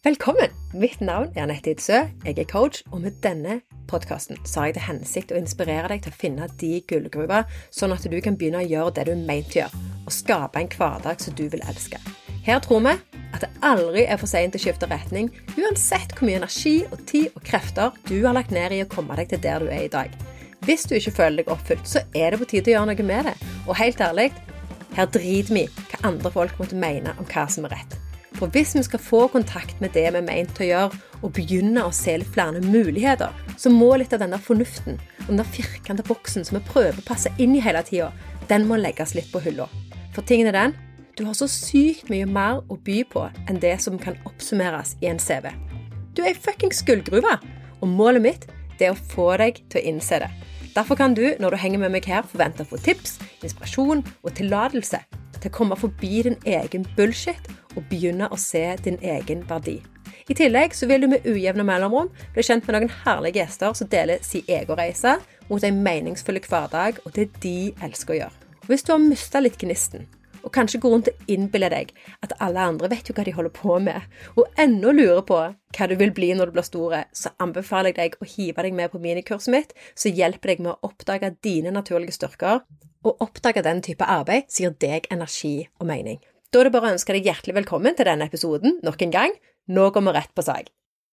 Velkommen! Mitt navn er Anette Idsø. Jeg er coach, og med denne podkasten har jeg til hensikt å inspirere deg til å finne de gullgruver, sånn at du kan begynne å gjøre det du er meint å gjøre, og skape en hverdag som du vil elske. Her tror vi at det aldri er for seint å skifte retning, uansett hvor mye energi og tid og krefter du har lagt ned i å komme deg til der du er i dag. Hvis du ikke føler deg oppfylt, så er det på tide å gjøre noe med det. Og helt ærlig, her driter vi hva andre folk måtte mene om hva som er rett. For hvis vi skal få kontakt med det vi er meint til å gjøre, og begynne å se litt flere muligheter, så må litt av denne fornuften og den firkanta boksen som vi prøver å passe inn i hele tida, den må legges litt på hylla. For tingen er den du har så sykt mye mer å by på enn det som kan oppsummeres i en CV. Du er ei fuckings gullgruve, og målet mitt er å få deg til å innse det. Derfor kan du, når du henger med meg her, forvente å få tips, inspirasjon og tillatelse til å komme forbi din egen bullshit og begynne å se din egen verdi. I tillegg så vil du med ujevne mellomrom bli kjent med noen herlige gjester som deler sin egen reise mot en meningsfull hverdag og det de elsker å gjøre. Og hvis du har mista litt gnisten, og kanskje går rundt og innbiller deg at alle andre vet jo hva de holder på med, og ennå lurer på hva du vil bli når du blir store, så anbefaler jeg deg å hive deg med på minikurset mitt, som hjelper deg med å oppdage dine naturlige styrker, og oppdage den type arbeid som gir deg energi og mening. Da er det bare å ønske deg hjertelig velkommen til denne episoden nok en gang. Nå går vi rett på sak.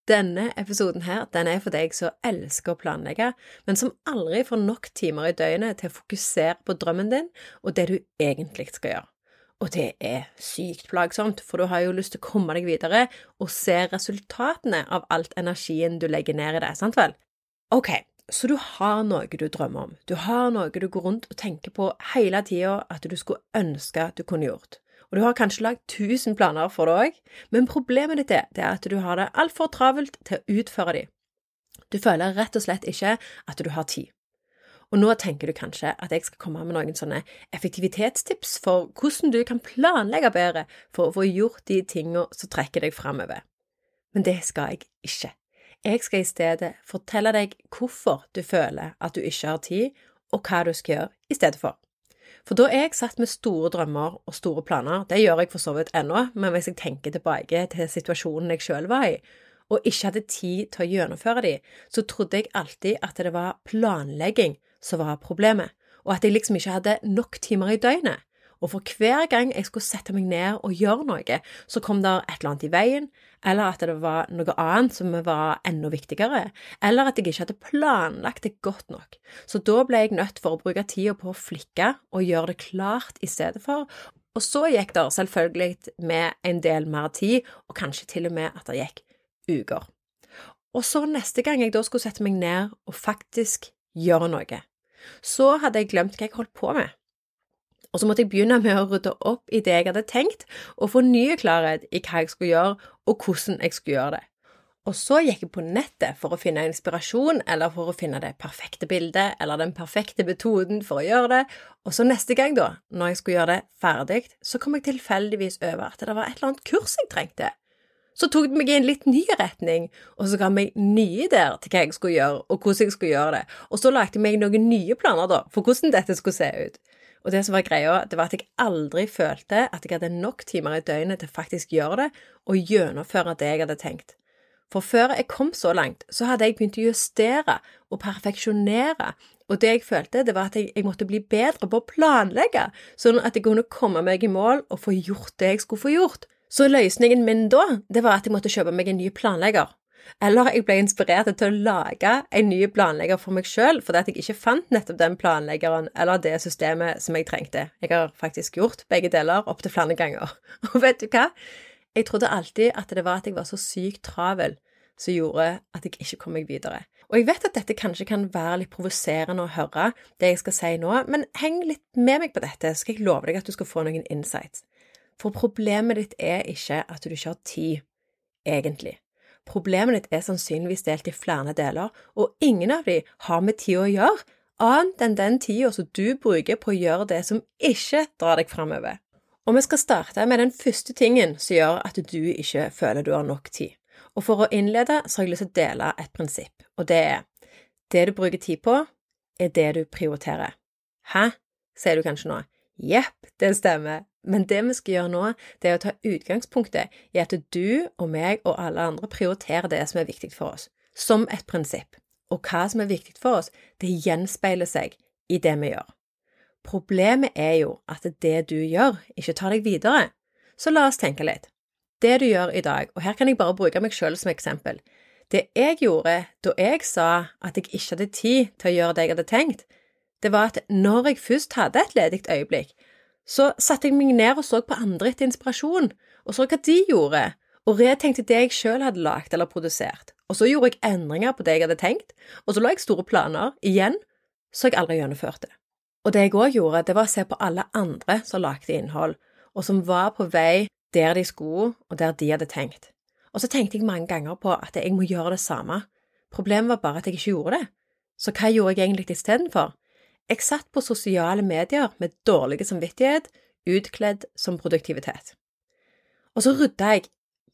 Denne episoden her, den er for deg som elsker å planlegge, men som aldri får nok timer i døgnet til å fokusere på drømmen din og det du egentlig skal gjøre. Og det er sykt plagsomt, for du har jo lyst til å komme deg videre og se resultatene av alt energien du legger ned i det, sant vel? Ok, så du har noe du drømmer om, du har noe du går rundt og tenker på hele tida at du skulle ønske at du kunne gjort og du har kanskje lagd tusen planer for det òg, men problemet ditt er, det er at du har det altfor travelt til å utføre de. Du føler rett og slett ikke at du har tid. Og nå tenker du kanskje at jeg skal komme med noen sånne effektivitetstips for hvordan du kan planlegge bedre for å få gjort de tingene som trekker deg framover. Men det skal jeg ikke. Jeg skal i stedet fortelle deg hvorfor du føler at du ikke har tid, og hva du skal gjøre i stedet for. For da er jeg satt med store drømmer og store planer. Det gjør jeg for så vidt ennå, men hvis jeg tenker tilbake til situasjonen jeg sjøl var i, og ikke hadde tid til å gjennomføre de, så trodde jeg alltid at det var planlegging som var problemet, og at jeg liksom ikke hadde nok timer i døgnet. Og for hver gang jeg skulle sette meg ned og gjøre noe, så kom det et eller annet i veien, eller at det var noe annet som var enda viktigere, eller at jeg ikke hadde planlagt det godt nok. Så da ble jeg nødt for å bruke tida på å flikke og gjøre det klart i stedet for. Og så gikk det selvfølgelig med en del mer tid, og kanskje til og med at det gikk uker. Og så neste gang jeg da skulle sette meg ned og faktisk gjøre noe, så hadde jeg glemt hva jeg holdt på med. Og så måtte jeg begynne med å rydde opp i det jeg hadde tenkt, og få ny klarhet i hva jeg skulle gjøre, og hvordan jeg skulle gjøre det. Og så gikk jeg på nettet for å finne inspirasjon, eller for å finne det perfekte bildet, eller den perfekte metoden for å gjøre det, og så neste gang, da, når jeg skulle gjøre det ferdig, så kom jeg tilfeldigvis over at det var et eller annet kurs jeg trengte. Så tok det meg i en litt ny retning, og så ga meg nye ideer til hva jeg skulle gjøre, og hvordan jeg skulle gjøre det, og så lagde jeg meg noen nye planer, da, for hvordan dette skulle se ut. Og det som var greia, det var at jeg aldri følte at jeg hadde nok timer i døgnet til faktisk gjøre det og gjennomføre det jeg hadde tenkt. For før jeg kom så langt, så hadde jeg begynt å justere og perfeksjonere, og det jeg følte, det var at jeg, jeg måtte bli bedre på å planlegge, sånn at jeg kunne komme meg i mål og få gjort det jeg skulle få gjort. Så løsningen min da, det var at jeg måtte kjøpe meg en ny planlegger, eller jeg ble inspirert til å lage en ny planlegger for meg sjøl, fordi at jeg ikke fant nettopp den planleggeren eller det systemet som jeg trengte. Jeg har faktisk gjort begge deler opptil flere ganger. Og vet du hva? Jeg trodde alltid at det var at jeg var så sykt travel som gjorde at jeg ikke kom meg videre. Og jeg vet at dette kanskje kan være litt provoserende å høre, det jeg skal si nå, men heng litt med meg på dette, så skal jeg love deg at du skal få noen insights. For problemet ditt er ikke at du ikke har tid, egentlig. Problemet ditt er sannsynligvis delt i flere deler, og ingen av de har med tid å gjøre, annet enn den tida som du bruker på å gjøre det som ikke drar deg framover. Og vi skal starte med den første tingen som gjør at du ikke føler du har nok tid. Og for å innlede så har jeg lyst til å dele et prinsipp, og det er det du bruker tid på, er det du prioriterer. Hæ, sier du kanskje nå. Jepp, det stemmer. Men det vi skal gjøre nå, det er å ta utgangspunktet i at du og meg og alle andre prioriterer det som er viktig for oss, som et prinsipp. Og hva som er viktig for oss, det gjenspeiler seg i det vi gjør. Problemet er jo at det du gjør, ikke tar deg videre. Så la oss tenke litt. Det du gjør i dag, og her kan jeg bare bruke meg selv som eksempel, det jeg gjorde da jeg sa at jeg ikke hadde tid til å gjøre det jeg hadde tenkt, det var at når jeg først hadde et ledig øyeblikk, så satte jeg meg ned og så på andre etter inspirasjon, og så hva de gjorde, og retenkte det jeg selv hadde lagd eller produsert. Og så gjorde jeg endringer på det jeg hadde tenkt, og så la jeg store planer, igjen, så jeg aldri gjennomførte. Og det jeg òg gjorde, det var å se på alle andre som lagde innhold, og som var på vei der de skulle, og der de hadde tenkt. Og så tenkte jeg mange ganger på at jeg må gjøre det samme. Problemet var bare at jeg ikke gjorde det. Så hva gjorde jeg egentlig istedenfor? Jeg satt på sosiale medier med dårlig samvittighet, utkledd som produktivitet. Og så rydda jeg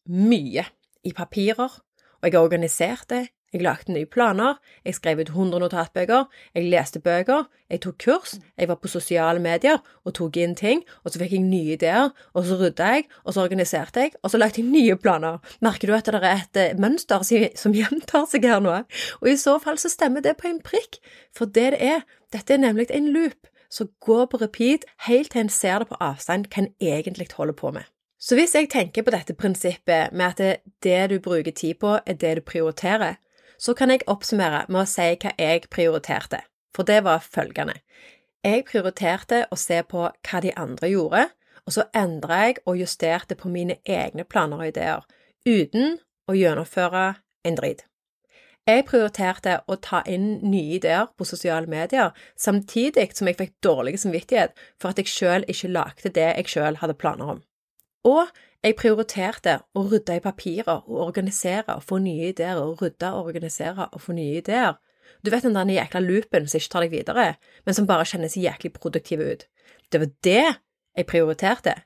mye i papirer, og jeg organiserte, jeg lagde nye planer, jeg skrev ut 100 notatbøker, jeg leste bøker, jeg tok kurs, jeg var på sosiale medier og tok inn ting, og så fikk jeg nye ideer, og så rydda jeg, og så organiserte jeg, og så lagde jeg nye planer. Merker du at det er et eh, mønster som gjentar seg her nå? Og i så fall så stemmer det på en prikk, for det det er, dette er nemlig en loop som går på repeat helt til en ser det på avstand hva en egentlig holder på med. Så hvis jeg tenker på dette prinsippet med at det, du bruker tid på, er det du prioriterer, så kan jeg oppsummere med å si hva jeg prioriterte, for det var følgende. Jeg prioriterte å se på hva de andre gjorde, og så endra jeg og justerte på mine egne planer og ideer, uten å gjennomføre en drit. Jeg prioriterte å ta inn nye ideer på sosiale medier, samtidig som jeg fikk dårlig samvittighet for at jeg selv ikke lagde det jeg selv hadde planer om. Og jeg prioriterte å rydde i papirer og organisere og få nye ideer, og rydde og organisere og få nye ideer. Du vet den der jækla loopen som ikke tar deg videre, men som bare kjennes jæklig produktiv ut. Det var det jeg prioriterte.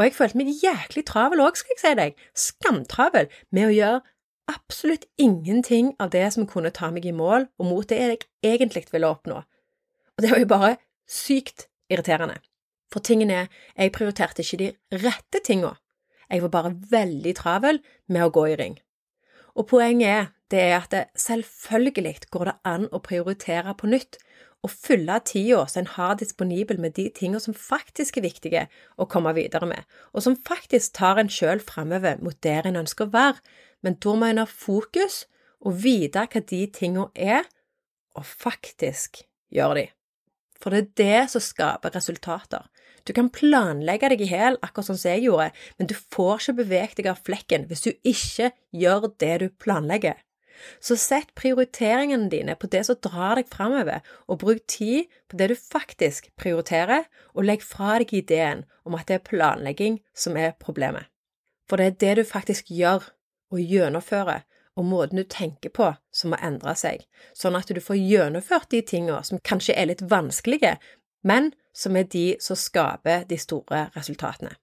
Og jeg følte meg jæklig travel òg, skal jeg si deg, skamtravel, med å gjøre absolutt ingenting av det som kunne ta meg i mål og mot det jeg egentlig ville oppnå. Og det var jo bare sykt irriterende. For tingen er, jeg prioriterte ikke de rette tinga. Jeg var bare veldig travel med å gå i ring. Og poenget er, det er at det selvfølgelig går det an å prioritere på nytt, og fylle tida som en har disponibel med de tingene som faktisk er viktige å komme videre med, og som faktisk tar en sjøl framover mot der en ønsker å være, men da må en ha fokus og vite hva de tingene er, og faktisk gjøre de. For det er det som skaper resultater. Du kan planlegge deg i hæl, akkurat sånn som jeg gjorde, men du får ikke beveget deg av flekken hvis du ikke gjør det du planlegger. Så sett prioriteringene dine på det som drar deg framover, og bruk tid på det du faktisk prioriterer, og legg fra deg ideen om at det er planlegging som er problemet. For det er det du faktisk gjør og gjennomfører, og måten du tenker på som må endre seg, sånn at du får gjennomført de tingene som kanskje er litt vanskelige, men som er de som skaper de store resultatene.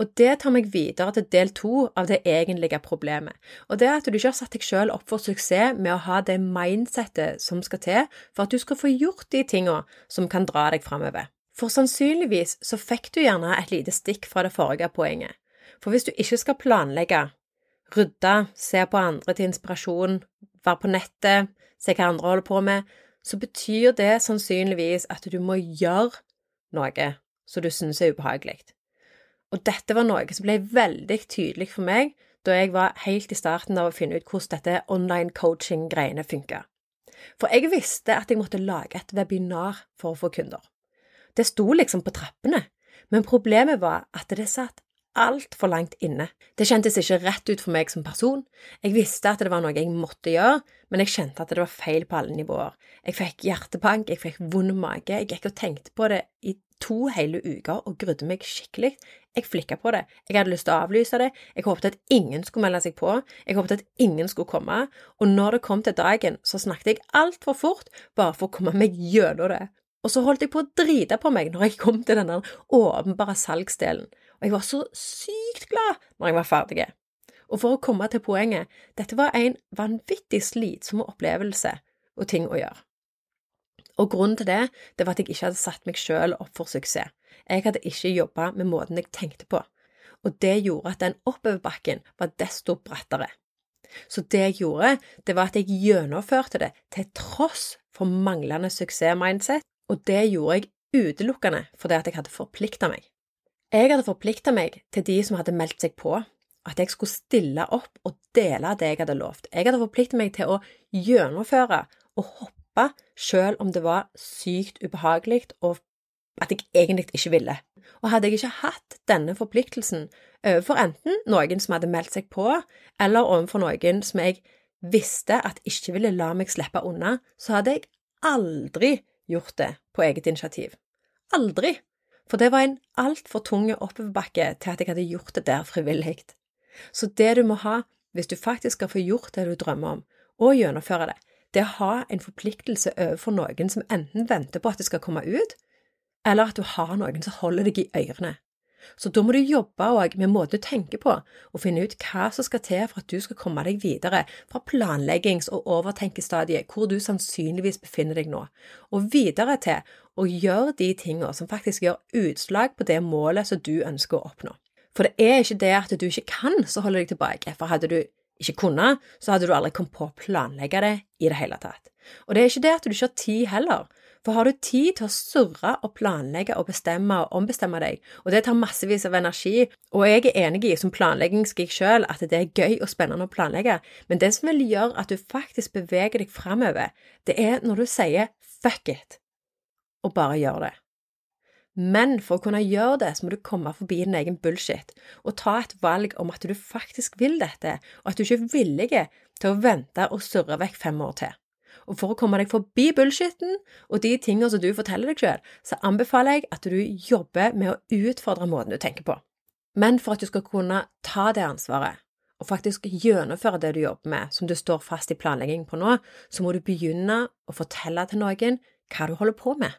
Og det tar meg videre til del to av det egentlige problemet, og det er at du ikke har satt deg selv opp for suksess med å ha det mindsettet som skal til for at du skal få gjort de tingene som kan dra deg framover. For sannsynligvis så fikk du gjerne et lite stikk fra det forrige poenget, for hvis du ikke skal planlegge, rydde, se på andre til inspirasjon, være på nettet, se hva andre holder på med, så betyr det sannsynligvis at du må gjøre noe som du synes er ubehagelig. Og dette var noe som ble veldig tydelig for meg da jeg var helt i starten av å finne ut hvordan dette online coaching-greiene funka. For jeg visste at jeg måtte lage et webinar for å få kunder. Det sto liksom på trappene, men problemet var at det satt altfor langt inne. Det kjentes ikke rett ut for meg som person. Jeg visste at det var noe jeg måtte gjøre, men jeg kjente at det var feil på alle nivåer. Jeg fikk hjertebank, jeg fikk vond mage, jeg gikk og tenkte på det i to hele uker og grudde meg skikkelig. Jeg flikka på det. Jeg hadde lyst til å avlyse det. Jeg håpet at ingen skulle melde seg på. Jeg håpet at ingen skulle komme. Og når det kom til dagen, så snakket jeg altfor fort bare for å komme meg gjennom det. Og så holdt jeg på å drite på meg når jeg kom til denne åpenbare salgsdelen og jeg var så sykt glad når jeg var ferdig. Og for å komme til poenget, dette var en vanvittig slitsom opplevelse og ting å gjøre. Og grunnen til det, det var at jeg ikke hadde satt meg selv opp for suksess. Jeg hadde ikke jobba med måten jeg tenkte på, og det gjorde at den oppoverbakken var desto brattere. Så det jeg gjorde, det var at jeg gjennomførte det til tross for manglende suksessmindset, og det gjorde jeg utelukkende fordi at jeg hadde forplikta meg. Jeg hadde forplikta meg til de som hadde meldt seg på, at jeg skulle stille opp og dele det jeg hadde lovt. Jeg hadde forplikta meg til å gjennomføre og hoppe selv om det var sykt ubehagelig og at jeg egentlig ikke ville. Og hadde jeg ikke hatt denne forpliktelsen overfor enten noen som hadde meldt seg på, eller overfor noen som jeg visste at ikke ville la meg slippe unna, så hadde jeg aldri gjort det på eget initiativ. Aldri. For det var en altfor tung oppoverbakke til at jeg hadde gjort det der frivillig. Så det du må ha hvis du faktisk skal få gjort det du drømmer om, og gjennomføre det, det er å ha en forpliktelse overfor noen som enten venter på at det skal komme ut, eller at du har noen som holder deg i ørene. Så da må du jobbe òg med måten du tenker på, og finne ut hva som skal til for at du skal komme deg videre fra planleggings- og overtenkestadiet, hvor du sannsynligvis befinner deg nå, og videre til å gjør de tingene som faktisk gjør utslag på det målet som du ønsker å oppnå. For det er ikke det at du ikke kan som holder deg tilbake, for hadde du ikke kunnet, så hadde du aldri kommet på å planlegge det i det hele tatt. Og det er ikke det at du ikke har tid heller, for har du tid til å surre og planlegge og bestemme og ombestemme deg, og det tar massevis av energi, og jeg er enig i som planleggingsgeek sjøl at det er gøy og spennende å planlegge, men det som vil gjøre at du faktisk beveger deg framover, det er når du sier fuck it, og bare gjør det. Men for å kunne gjøre det, så må du komme forbi din egen bullshit og ta et valg om at du faktisk vil dette, og at du ikke er villig til å vente og surre vekk fem år til. Og for å komme deg forbi bullshitten og de tingene som du forteller deg selv, så anbefaler jeg at du jobber med å utfordre måten du tenker på. Men for at du skal kunne ta det ansvaret, og faktisk gjennomføre det du jobber med, som du står fast i planlegging på nå, så må du begynne å fortelle til noen hva du holder på med.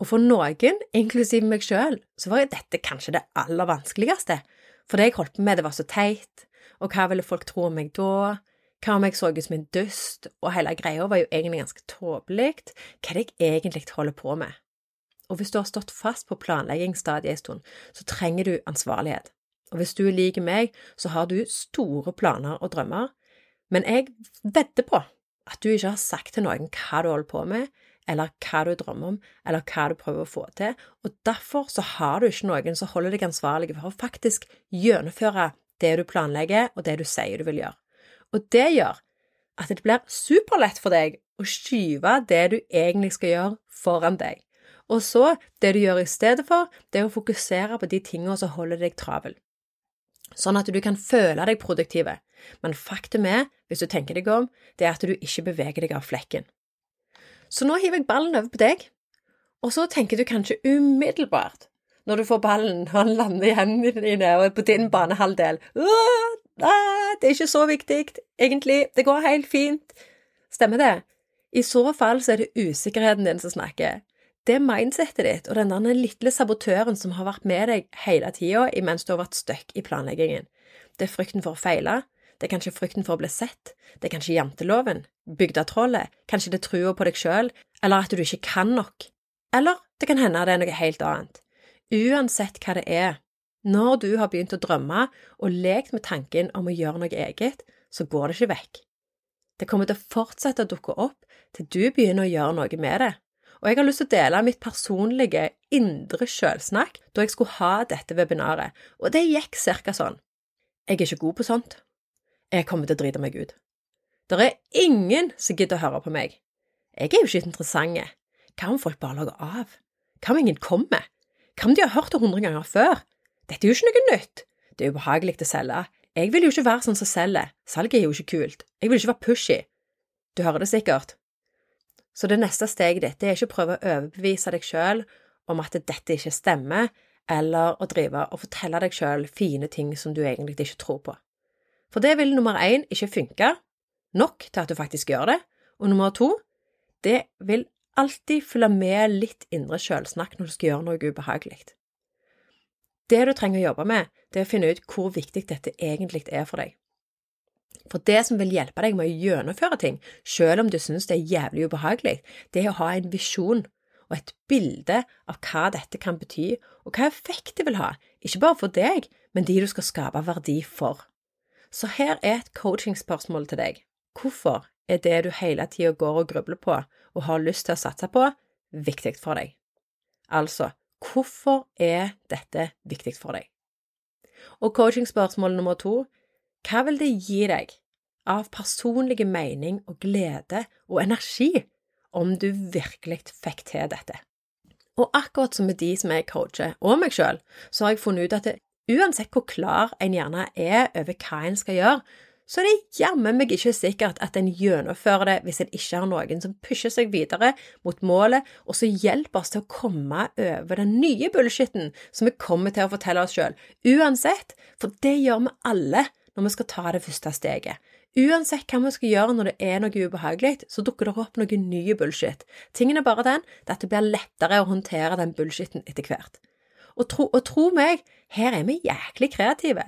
Og for noen, inklusiv meg sjøl, så var dette kanskje det aller vanskeligste, for det jeg holdt på med, det var så teit, og hva ville folk tro om meg da, hva om jeg så ut som en dust, og hele greia var jo egentlig ganske tåpelig, hva er det jeg egentlig holder på med? Og hvis du har stått fast på planleggingsstadiet en stund, så trenger du ansvarlighet. Og hvis du er lik meg, så har du store planer og drømmer, men jeg vedder på at du ikke har sagt til noen hva du holder på med, eller hva du drømmer om, eller hva du prøver å få til, og derfor så har du ikke noen som holder deg ansvarlig for å faktisk gjennomføre det du planlegger, og det du sier du vil gjøre. Og det gjør at det blir superlett for deg å skyve det du egentlig skal gjøre, foran deg. Og så, det du gjør i stedet for, det er å fokusere på de tingene som holder deg travel. Sånn at du kan føle deg produktive. Men faktum er, hvis du tenker deg om, det er at du ikke beveger deg av flekken. Så nå hiver jeg ballen over på deg, og så tenker du kanskje umiddelbart, når du får ballen og han lander i hendene dine og er på din banehalvdel Det er ikke så viktig, egentlig, det går helt fint. Stemmer det? I så fall så er det usikkerheten din som snakker. Det er mindsettet ditt og den lille sabotøren som har vært med deg hele tida imens du har vært stuck i planleggingen. Det er frykten for å feile, det er kanskje frykten for å bli sett, det er kanskje janteloven, bygdetrollet, kanskje det er trua på deg sjøl, eller at du ikke kan nok. Eller det kan hende det er noe helt annet. Uansett hva det er, når du har begynt å drømme og lekt med tanken om å gjøre noe eget, så går det ikke vekk. Det kommer til å fortsette å dukke opp til du begynner å gjøre noe med det. Og jeg har lyst til å dele mitt personlige indre sjølsnakk da jeg skulle ha dette webinaret, og det gikk cirka sånn. Jeg er ikke god på sånt. Jeg kommer til å drite meg ut. Det er ingen som gidder å høre på meg. Jeg er jo ikke interessant. Hva om folk bare lager av? Hva om ingen kommer? Hva om de har hørt det hundre ganger før? Dette er jo ikke noe nytt. Det er ubehagelig å selge. Jeg vil jo ikke være sånn som selger. Salget er jo ikke kult. Jeg vil ikke være pushy. Du hører det sikkert. Så det neste steget ditt er ikke å prøve å overbevise deg sjøl om at dette ikke stemmer, eller å drive og fortelle deg sjøl fine ting som du egentlig ikke tror på. For det vil nummer én ikke funke nok til at du faktisk gjør det, og nummer to, det vil alltid følge med litt indre sjølsnakk når du skal gjøre noe ubehagelig. Det du trenger å jobbe med, det er å finne ut hvor viktig dette egentlig er for deg. For det som vil hjelpe deg med å gjennomføre ting, selv om du synes det er jævlig ubehagelig, det er å ha en visjon og et bilde av hva dette kan bety, og hva effekt det vil ha, ikke bare for deg, men de du skal skape verdi for. Så her er et coachingspørsmål til deg. Hvorfor er det du hele tida går og grubler på og har lyst til å satse på, viktig for deg? Altså, hvorfor er dette viktig for deg? Og coachingspørsmål nummer to, hva vil det gi deg av personlig mening og glede og energi om du virkelig fikk til dette? Og akkurat som med de som jeg coacher, og meg sjøl, så har jeg funnet ut at det, uansett hvor klar en gjerne er over hva en skal gjøre, så er det jammen meg ikke sikkert at en gjennomfører det hvis en ikke har noen som pusher seg videre mot målet, og som hjelper oss til å komme over den nye bullshitten som vi kommer til å fortelle oss sjøl, uansett, for det gjør vi alle når vi skal ta det første steget. Uansett hva vi skal gjøre når det er noe ubehagelig, så dukker det opp noe nye bullshit. Tingen er bare den at det blir lettere å håndtere den bullshitten etter hvert. Og tro, og tro meg, her er vi jæklig kreative.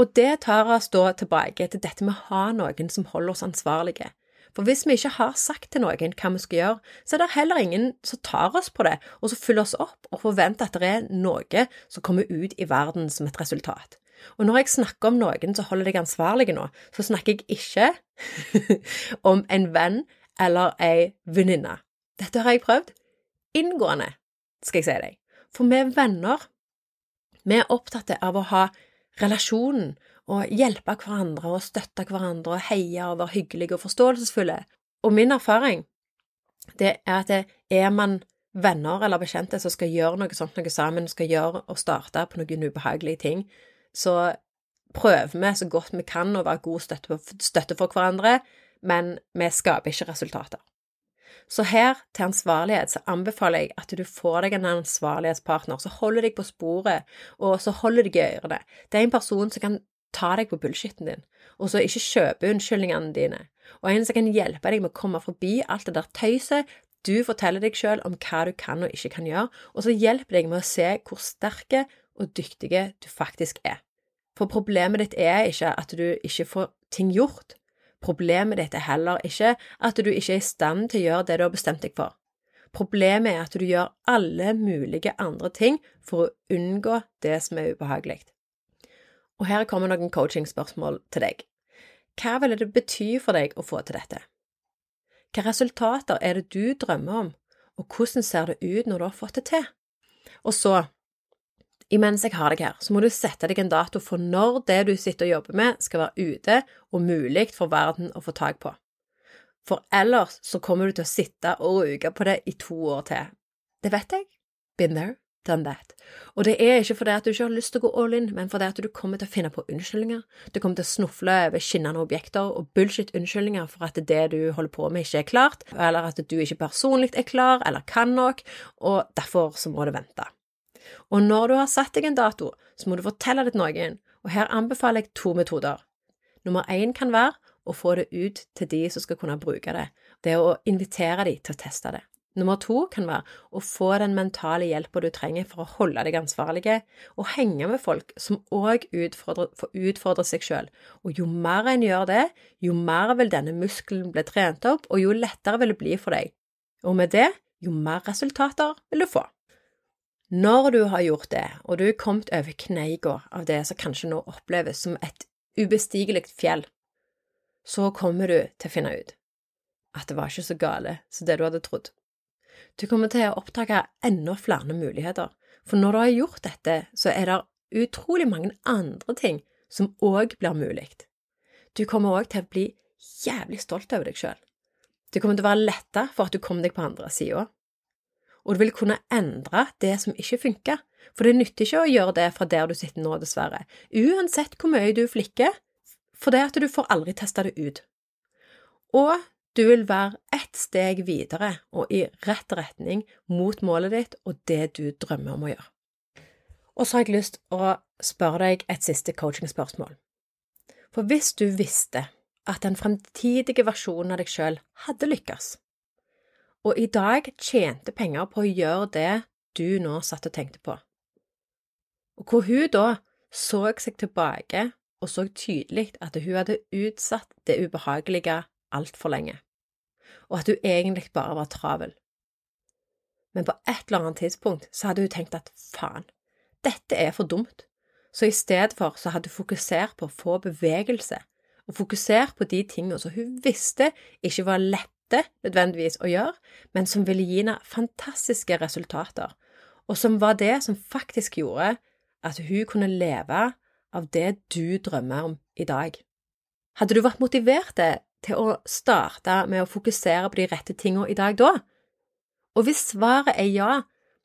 Og det tar oss da tilbake til dette med å ha noen som holder oss ansvarlige. For hvis vi ikke har sagt til noen hva vi skal gjøre, så er det heller ingen som tar oss på det, og som fyller oss opp og forventer at det er noe som kommer ut i verden som et resultat. Og når jeg snakker om noen som holder deg ansvarlig nå, så snakker jeg ikke om en venn eller ei venninne. Dette har jeg prøvd inngående, skal jeg si deg. For vi er venner. Vi er opptatt av å ha relasjonen og hjelpe hverandre og støtte hverandre og heie og være hyggelige og forståelsesfulle. Og min erfaring det er at det er man venner eller bekjente som skal gjøre noe sånt noe sammen, skal gjøre og starte på noen ubehagelige ting, så prøver vi så godt vi kan å være god støtte, støtte for hverandre, men vi skaper ikke resultater. Så her, til ansvarlighet, så anbefaler jeg at du får deg en ansvarlighetspartner som holder deg på sporet, og så holder deg i ørene. Det er en person som kan ta deg på bullshitten din, og så ikke kjøpe unnskyldningene dine, og en som kan hjelpe deg med å komme forbi alt det der tøyset du forteller deg selv om hva du kan og ikke kan gjøre, og så hjelper deg med å se hvor sterke og dyktige du faktisk er. For problemet ditt er ikke at du ikke får ting gjort. Problemet ditt er heller ikke at du ikke er i stand til å gjøre det du har bestemt deg for. Problemet er at du gjør alle mulige andre ting for å unngå det som er ubehagelig. Og her kommer noen coachingspørsmål til deg. Hva ville det bety for deg å få til dette? Hvilke resultater er det du drømmer om, og hvordan ser det ut når du har fått det til? Og så, Imens jeg har deg her, så må du sette deg en dato for når det du sitter og jobber med, skal være ute og mulig for verden å få tak på. For ellers så kommer du til å sitte og ruge på det i to år til. Det vet jeg. Been there, done that. Og det er ikke fordi at du ikke har lyst til å gå all in, men fordi at du kommer til å finne på unnskyldninger. Du kommer til å snufle over skinnende objekter og bullshit-unnskyldninger for at det du holder på med, ikke er klart, eller at du ikke personlig er klar eller kan nok, og derfor så må du vente. Og når du har satt deg en dato, så må du fortelle det til noen, og her anbefaler jeg to metoder. Nummer én kan være å få det ut til de som skal kunne bruke det, det er å invitere de til å teste det. Nummer to kan være å få den mentale hjelpa du trenger for å holde deg ansvarlige, og henge med folk som òg utfordrer, utfordrer seg sjøl. Og jo mer en gjør det, jo mer vil denne muskelen bli trent opp, og jo lettere vil det bli for deg. Og med det, jo mer resultater vil du få. Når du har gjort det, og du er kommet over kneika av det som kanskje nå oppleves som et ubestigelig fjell, så kommer du til å finne ut at det var ikke så gale som det du hadde trodd. Du kommer til å oppdage enda flere muligheter, for når du har gjort dette, så er det utrolig mange andre ting som òg blir mulig. Du kommer òg til å bli jævlig stolt over deg sjøl. Du kommer til å være letta for at du kom deg på andre sida og du vil kunne endre det som ikke funker, for det nytter ikke å gjøre det fra der du sitter nå, dessverre, uansett hvor mye du flikker, for det at du får aldri testa det ut. Og du vil være ett steg videre og i rett retning mot målet ditt og det du drømmer om å gjøre. Og så har jeg lyst å spørre deg et siste coachingspørsmål. For hvis du visste at den fremtidige versjonen av deg sjøl hadde lykkes, og i dag tjente penger på å gjøre det du nå satt og tenkte på. Og hvor hun da så seg tilbake og så tydelig at hun hadde utsatt det ubehagelige altfor lenge, og at hun egentlig bare var travel. Men på et eller annet tidspunkt så hadde hun tenkt at faen, dette er for dumt, så i stedet for så hadde hun fokusert på å få bevegelse, og fokusert på de tingene som hun visste ikke var lette nødvendigvis å gjøre, men som ville gi henne fantastiske resultater, og som var det som faktisk gjorde at hun kunne leve av det du drømmer om i dag. Hadde du vært motivert til å starte med å fokusere på de rette tingene i dag da? Og hvis svaret er ja,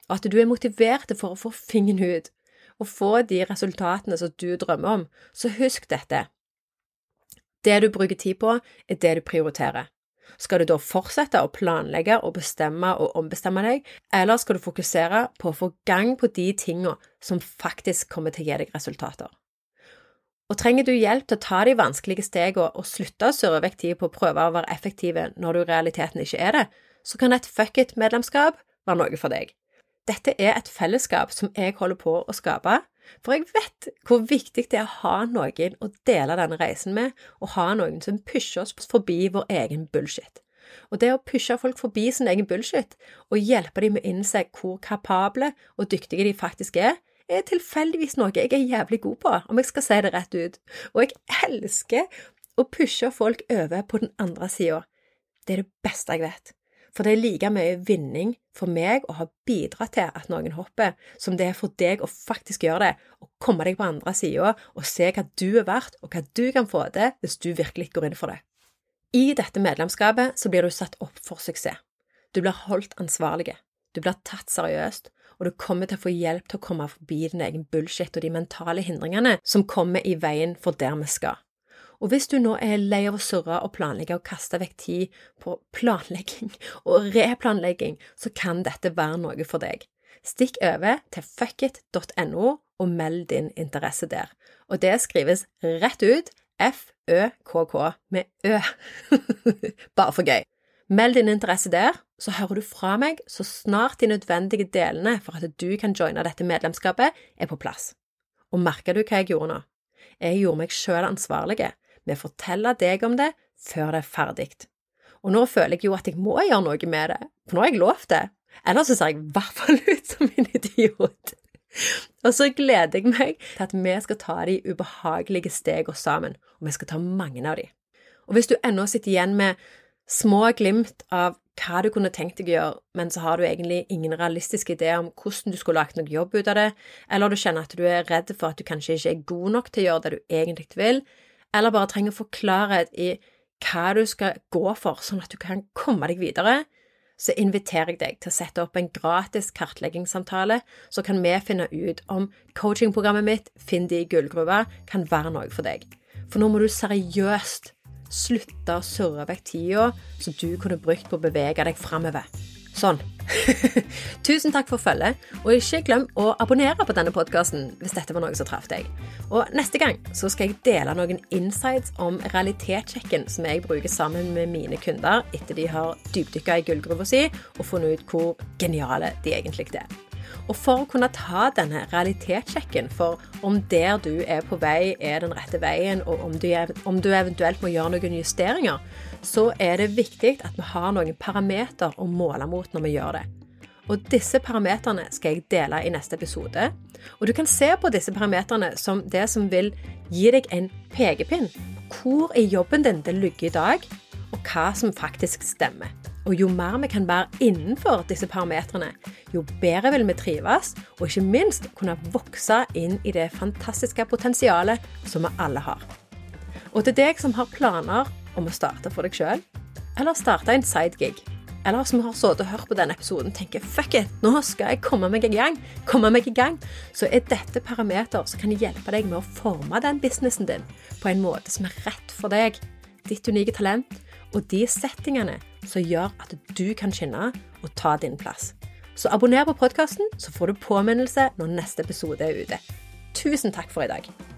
og at du er motivert for å få fingeren ut og få de resultatene som du drømmer om, så husk dette. Det du bruker tid på, er det du prioriterer. Skal du da fortsette å planlegge og bestemme og ombestemme deg, eller skal du fokusere på å få gang på de tingene som faktisk kommer til å gi deg resultater? Og trenger du hjelp til å ta de vanskelige stegene og slutte å surre vekk tid på å prøve å være effektive når du i realiteten ikke er det, så kan et fuck it-medlemskap være noe for deg. Dette er et fellesskap som jeg holder på å skape, for jeg vet hvor viktig det er å ha noen å dele denne reisen med, og ha noen som pusher oss forbi vår egen bullshit. Og det å pushe folk forbi sin egen bullshit, og hjelpe dem med å innse hvor kapable og dyktige de faktisk er, er tilfeldigvis noe jeg er jævlig god på, om jeg skal si det rett ut. Og jeg elsker å pushe folk over på den andre sida. Det er det beste jeg vet. For det er like mye vinning for meg å ha bidratt til at noen hopper, som det er for deg å faktisk gjøre det, og komme deg på andre sida og se hva du er verdt, og hva du kan få til hvis du virkelig går inn for det. I dette medlemskapet så blir du satt opp for suksess. Du blir holdt ansvarlig, du blir tatt seriøst, og du kommer til å få hjelp til å komme forbi din egen bullshit og de mentale hindringene som kommer i veien for der vi skal. Og hvis du nå er lei av å surre og planlegge og kaste vekk tid på planlegging og replanlegging, så kan dette være noe for deg. Stikk over til fuckit.no og meld din interesse der. Og det skrives rett ut F-Ø-K-K med Ø. Bare for gøy. Meld din interesse der, så hører du fra meg så snart de nødvendige delene for at du kan joine dette medlemskapet, er på plass. Og merker du hva jeg gjorde nå? Jeg gjorde meg sjøl ansvarlig med å fortelle deg om det før det er ferdig. Og nå føler jeg jo at jeg må gjøre noe med det, for nå har jeg lovt det. Ellers så ser jeg i hvert fall ut som en idiot. Og så gleder jeg meg til at vi skal ta de ubehagelige stegene sammen, og vi skal ta mange av de. Og hvis du ennå sitter igjen med små glimt av hva du kunne tenkt deg å gjøre, men så har du egentlig ingen realistiske ideer om hvordan du skulle lagt noe jobb ut av det, eller du kjenner at du er redd for at du kanskje ikke er god nok til å gjøre det du egentlig vil, eller bare trenger å få klarhet i hva du skal gå for, sånn at du kan komme deg videre, så inviterer jeg deg til å sette opp en gratis kartleggingssamtale, så kan vi finne ut om coachingprogrammet mitt, Finn de gullgruva, kan være noe for deg. For nå må du seriøst slutte å surre vekk tida som du kunne brukt på å bevege deg framover. Sånn. Tusen takk for følget, og ikke glem å abonnere på denne podkasten hvis dette var noe som traff deg. Og neste gang så skal jeg dele noen insights om realitetssjekken som jeg bruker sammen med mine kunder etter de har dypdykka i gullgruva si og funnet ut hvor geniale de egentlig er. Og for å kunne ta denne realitetssjekken for om der du er på vei, er den rette veien, og om du, om du eventuelt må gjøre noen justeringer, så er det viktig at vi har noen parameter å måle mot når vi gjør det. Og disse parameterne skal jeg dele i neste episode. Og du kan se på disse parameterne som det som vil gi deg en pekepinn. Hvor i jobben din det ligger i dag, og hva som faktisk stemmer. Og jo mer vi kan være innenfor disse parametrene, jo bedre vil vi trives, og ikke minst kunne vokse inn i det fantastiske potensialet som vi alle har. Og til deg som har planer om å starte for deg sjøl, eller starte en sidegig, eller som har sittet og hørt på denne episoden og tenker 'fuck it, nå skal jeg komme meg i gang', komme meg i gang, så er dette parameter som kan hjelpe deg med å forme den businessen din på en måte som er rett for deg, ditt unike talent og de settingene som gjør at du kan skinne og ta din plass. Så abonner på podkasten, så får du påminnelse når neste episode er ute. Tusen takk for i dag.